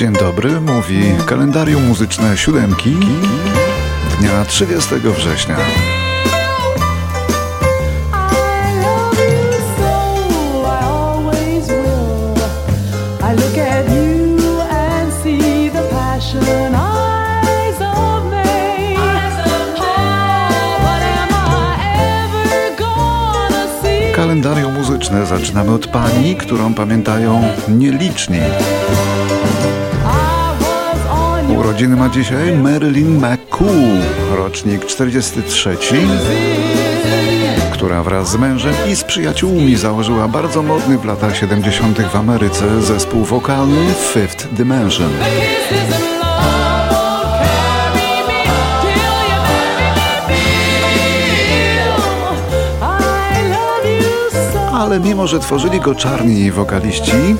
Dzień dobry, mówi kalendarium muzyczne siódemki dnia 30 września. Kalendarium muzyczne zaczynamy od pani, którą pamiętają nieliczni. Urodziny ma dzisiaj Marilyn McCool, rocznik 43, która wraz z mężem i z przyjaciółmi założyła bardzo modny w latach 70. w Ameryce zespół wokalny Fifth Dimension. Ale mimo, że tworzyli go czarni wokaliści,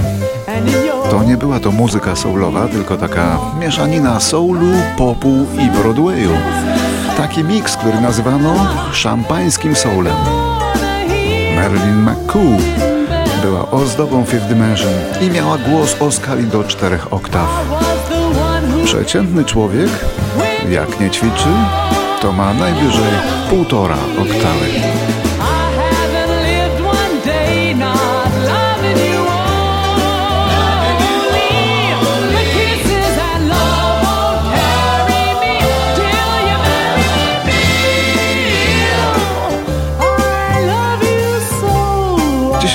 to nie była to muzyka soulowa, tylko taka mieszanina soulu, popu i Broadwayu. Taki miks, który nazywano szampańskim soulem. Marilyn McCool była ozdobą Fifth Dimension i miała głos o skali do czterech oktaw. Przeciętny człowiek, jak nie ćwiczy, to ma najwyżej półtora oktawy.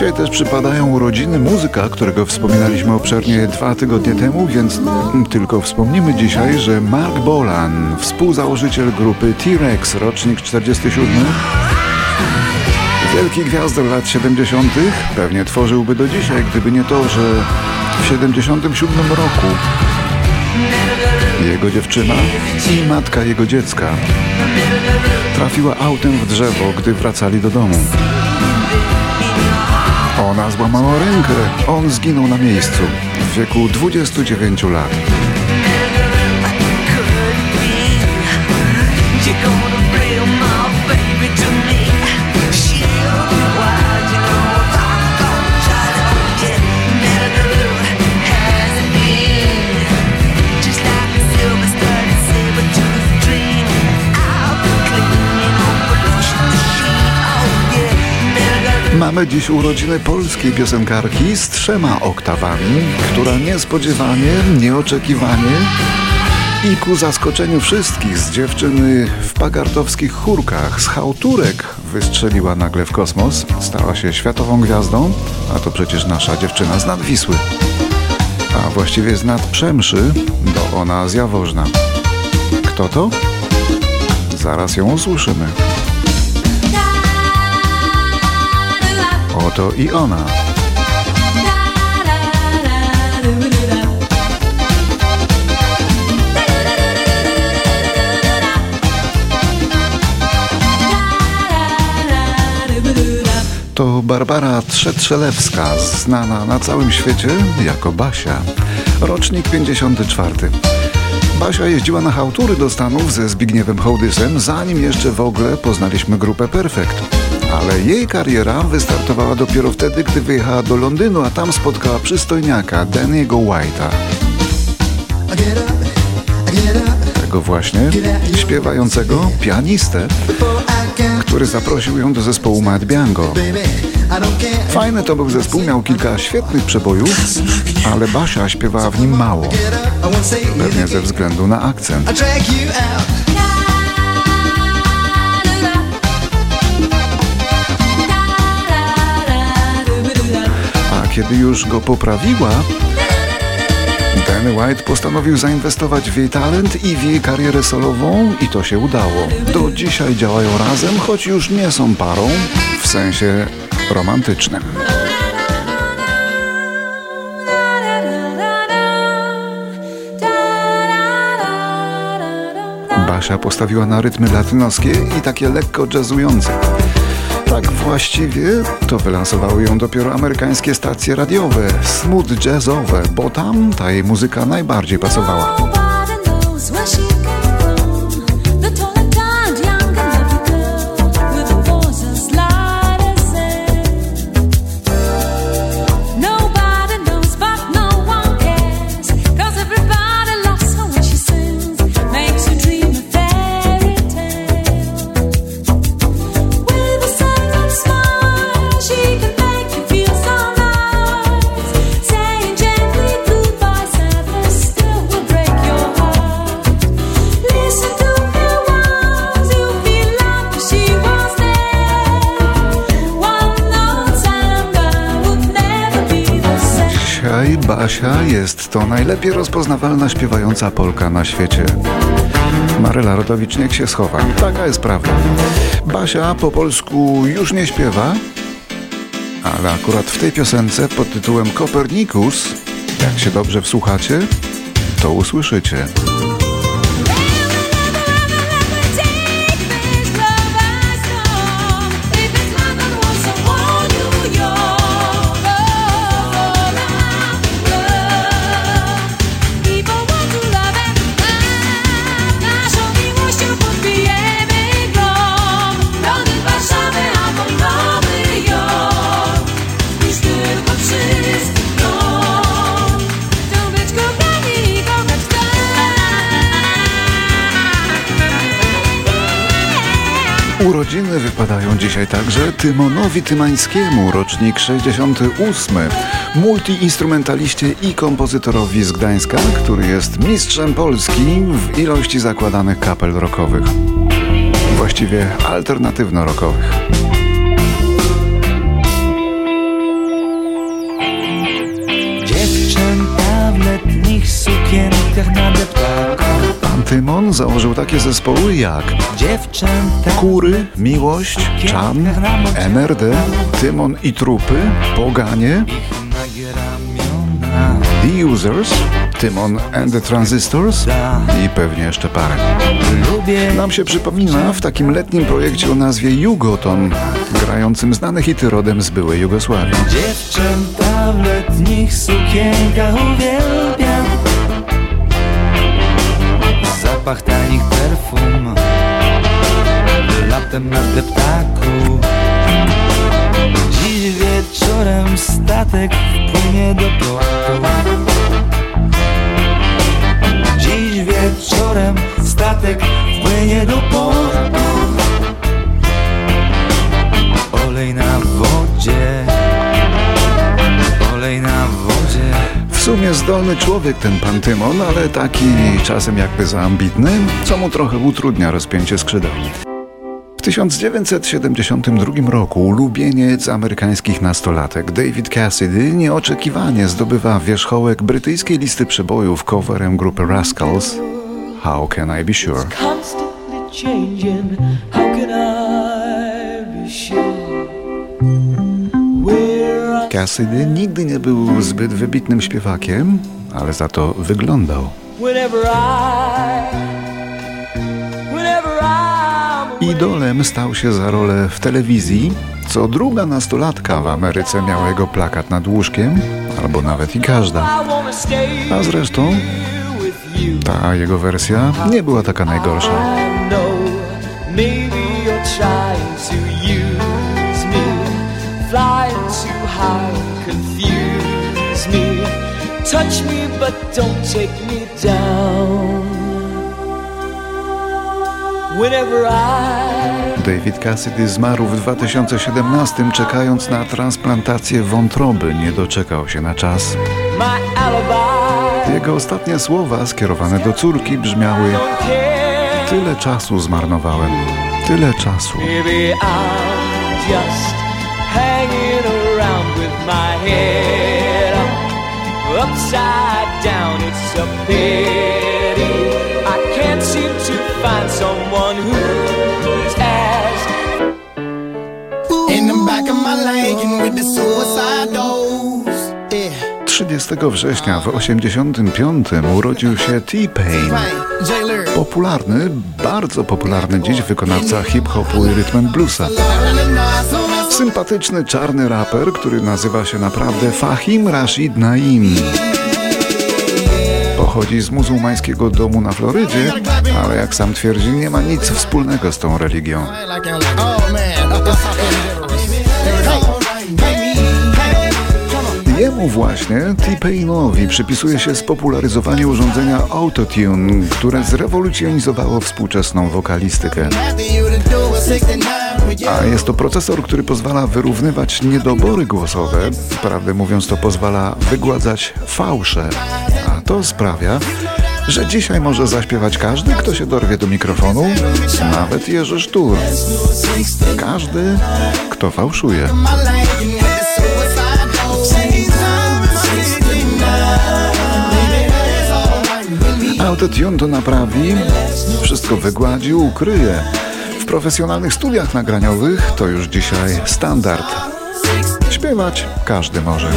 Dzisiaj też przypadają urodziny muzyka, którego wspominaliśmy obszernie dwa tygodnie temu, więc tylko wspomnimy dzisiaj, że Mark Bolan, współzałożyciel grupy T-Rex, rocznik 47, wielki gwiazdor lat 70., pewnie tworzyłby do dzisiaj, gdyby nie to, że w 77 roku jego dziewczyna i matka jego dziecka trafiła autem w drzewo, gdy wracali do domu. Ona złamała rękę, on zginął na miejscu w wieku 29 lat. Mamy dziś urodziny polskiej piosenkarki z trzema oktawami, która niespodziewanie, nieoczekiwanie i ku zaskoczeniu wszystkich z dziewczyny w pagartowskich chórkach z chałturek wystrzeliła nagle w kosmos, stała się światową gwiazdą, a to przecież nasza dziewczyna z Nadwisły. A właściwie z Nadprzemszy, bo ona z Jaworzna. Kto to? Zaraz ją usłyszymy. Oto i ona. To Barbara Trzetrzelewska, znana na całym świecie jako Basia. Rocznik 54. Basia jeździła na chałtury do Stanów ze Zbigniewem Hołdysem, zanim jeszcze w ogóle poznaliśmy grupę Perfect ale jej kariera wystartowała dopiero wtedy, gdy wyjechała do Londynu, a tam spotkała przystojniaka Danny'ego White'a. Tego właśnie śpiewającego pianistę, który zaprosił ją do zespołu Mad Biango. Fajny to był zespół, miał kilka świetnych przebojów, ale Basia śpiewała w nim mało. Pewnie ze względu na akcent. Już go poprawiła, Danny White postanowił zainwestować w jej talent i w jej karierę solową i to się udało. Do dzisiaj działają razem, choć już nie są parą w sensie romantycznym. Basia postawiła na rytmy latynoskie i takie lekko jazzujące tak właściwie to wylansowały ją dopiero amerykańskie stacje radiowe, smooth jazzowe, bo tam ta jej muzyka najbardziej pasowała. Dzisiaj Basia jest to najlepiej rozpoznawalna śpiewająca Polka na świecie. Maryla Rodowicz niech się schowa. Taka jest prawda. Basia po polsku już nie śpiewa, ale akurat w tej piosence pod tytułem Kopernikus, jak się dobrze wsłuchacie, to usłyszycie. Urodziny wypadają dzisiaj także Tymonowi Tymańskiemu, rocznik 68. Multiinstrumentaliście i kompozytorowi z Gdańska, który jest mistrzem Polski w ilości zakładanych kapel rockowych. Właściwie alternatywno-rockowych. Dziewczęta w letnich sukienkach na deptaku Tymon założył takie zespoły jak Dziewczęta Kury, Miłość, Czan, NRD, Tymon i Trupy, Poganie, The Users, Tymon and the Transistors i pewnie jeszcze parę. Nam się przypomina w takim letnim projekcie o nazwie Jugoton, grającym znane hity rodem z byłej Jugosławii. Dziewczęta w letnich sukienkach uwielbiam Zapach tanich perfum. Latem na deptaku. Dziś wieczorem statek wpłynie do portu zdolny człowiek ten pan Tymon, ale taki czasem jakby za ambitny, co mu trochę utrudnia rozpięcie skrzydeł. W 1972 roku ulubieniec amerykańskich nastolatek David Cassidy nieoczekiwanie zdobywa wierzchołek brytyjskiej listy przebojów coverem grupy Rascals How Can I Be Sure? Cassidy nigdy nie był zbyt wybitnym śpiewakiem, ale za to wyglądał. Idolem stał się za rolę w telewizji. Co druga nastolatka w Ameryce miała jego plakat nad łóżkiem, albo nawet i każda. A zresztą ta jego wersja nie była taka najgorsza. But don't take me down. Whenever I David Cassidy zmarł w 2017, czekając na transplantację wątroby. Nie doczekał się na czas. Jego ostatnie słowa skierowane do córki brzmiały. Tyle czasu zmarnowałem, tyle czasu. Maybe I'm just hanging around with my head upside down. It's a pity I can't seem to find someone who's as In the back of my Lincoln with the suicide doors. Yeah. 30 września w 85 urodził się T-Pain. Popularny, bardzo popularny dziś wykonawca hip-hopu i rytm bluesa. Sympatyczny czarny raper, który nazywa się naprawdę Fahim Rashid Naim. Pochodzi z muzułmańskiego domu na Florydzie, ale jak sam twierdzi, nie ma nic wspólnego z tą religią. Jemu właśnie, T-Painowi, przypisuje się spopularyzowanie urządzenia Autotune, które zrewolucjonizowało współczesną wokalistykę. A jest to procesor, który pozwala wyrównywać niedobory głosowe. Prawdę mówiąc, to pozwala wygładzać fałsze. A to sprawia, że dzisiaj może zaśpiewać każdy, kto się dorwie do mikrofonu, nawet Jerzy Sztur. Każdy, kto fałszuje. Autotune to naprawi, wszystko wygładzi, ukryje. W profesjonalnych studiach nagraniowych to już dzisiaj standard. Śpiewać każdy może.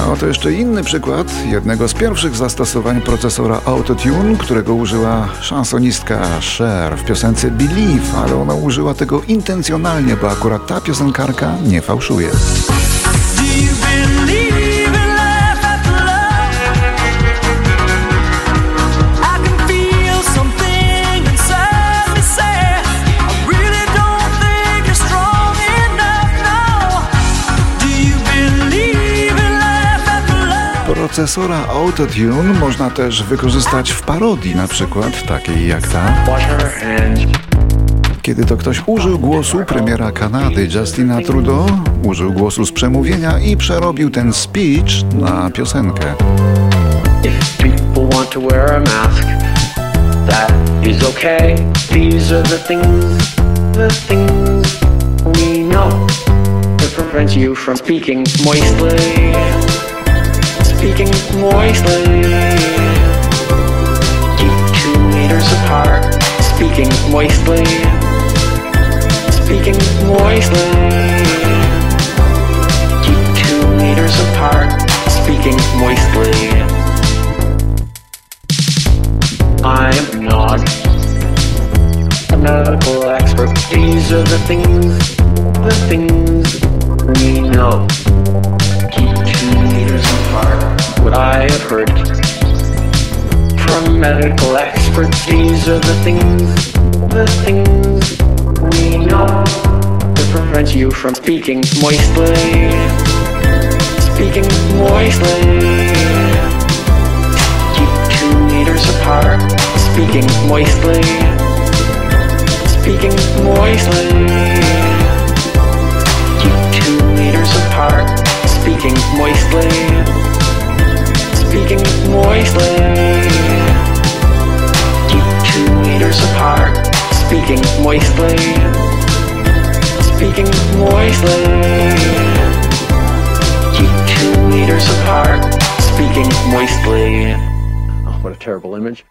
A oto jeszcze inny przykład jednego z pierwszych zastosowań procesora Autotune, którego użyła szansonistka Cher w piosence Believe, ale ona użyła tego intencjonalnie, bo akurat ta piosenkarka nie fałszuje. Procesora Autotune można też wykorzystać w parodii, na przykład takiej jak ta. Kiedy to ktoś użył głosu premiera Kanady Justina Trudeau, użył głosu z przemówienia i przerobił ten speech na piosenkę. prevent you from speaking moistly speaking moistly. Keep two meters apart, speaking moistly. Speaking moistly. Keep two meters apart, speaking moistly. I'm not a medical expert. These are the things, the things we know. I from medical experts. These are the things, the things we know that prevent you from speaking moistly. Speaking moistly. Keep two meters apart. Speaking moistly. Speaking moistly. terrible image.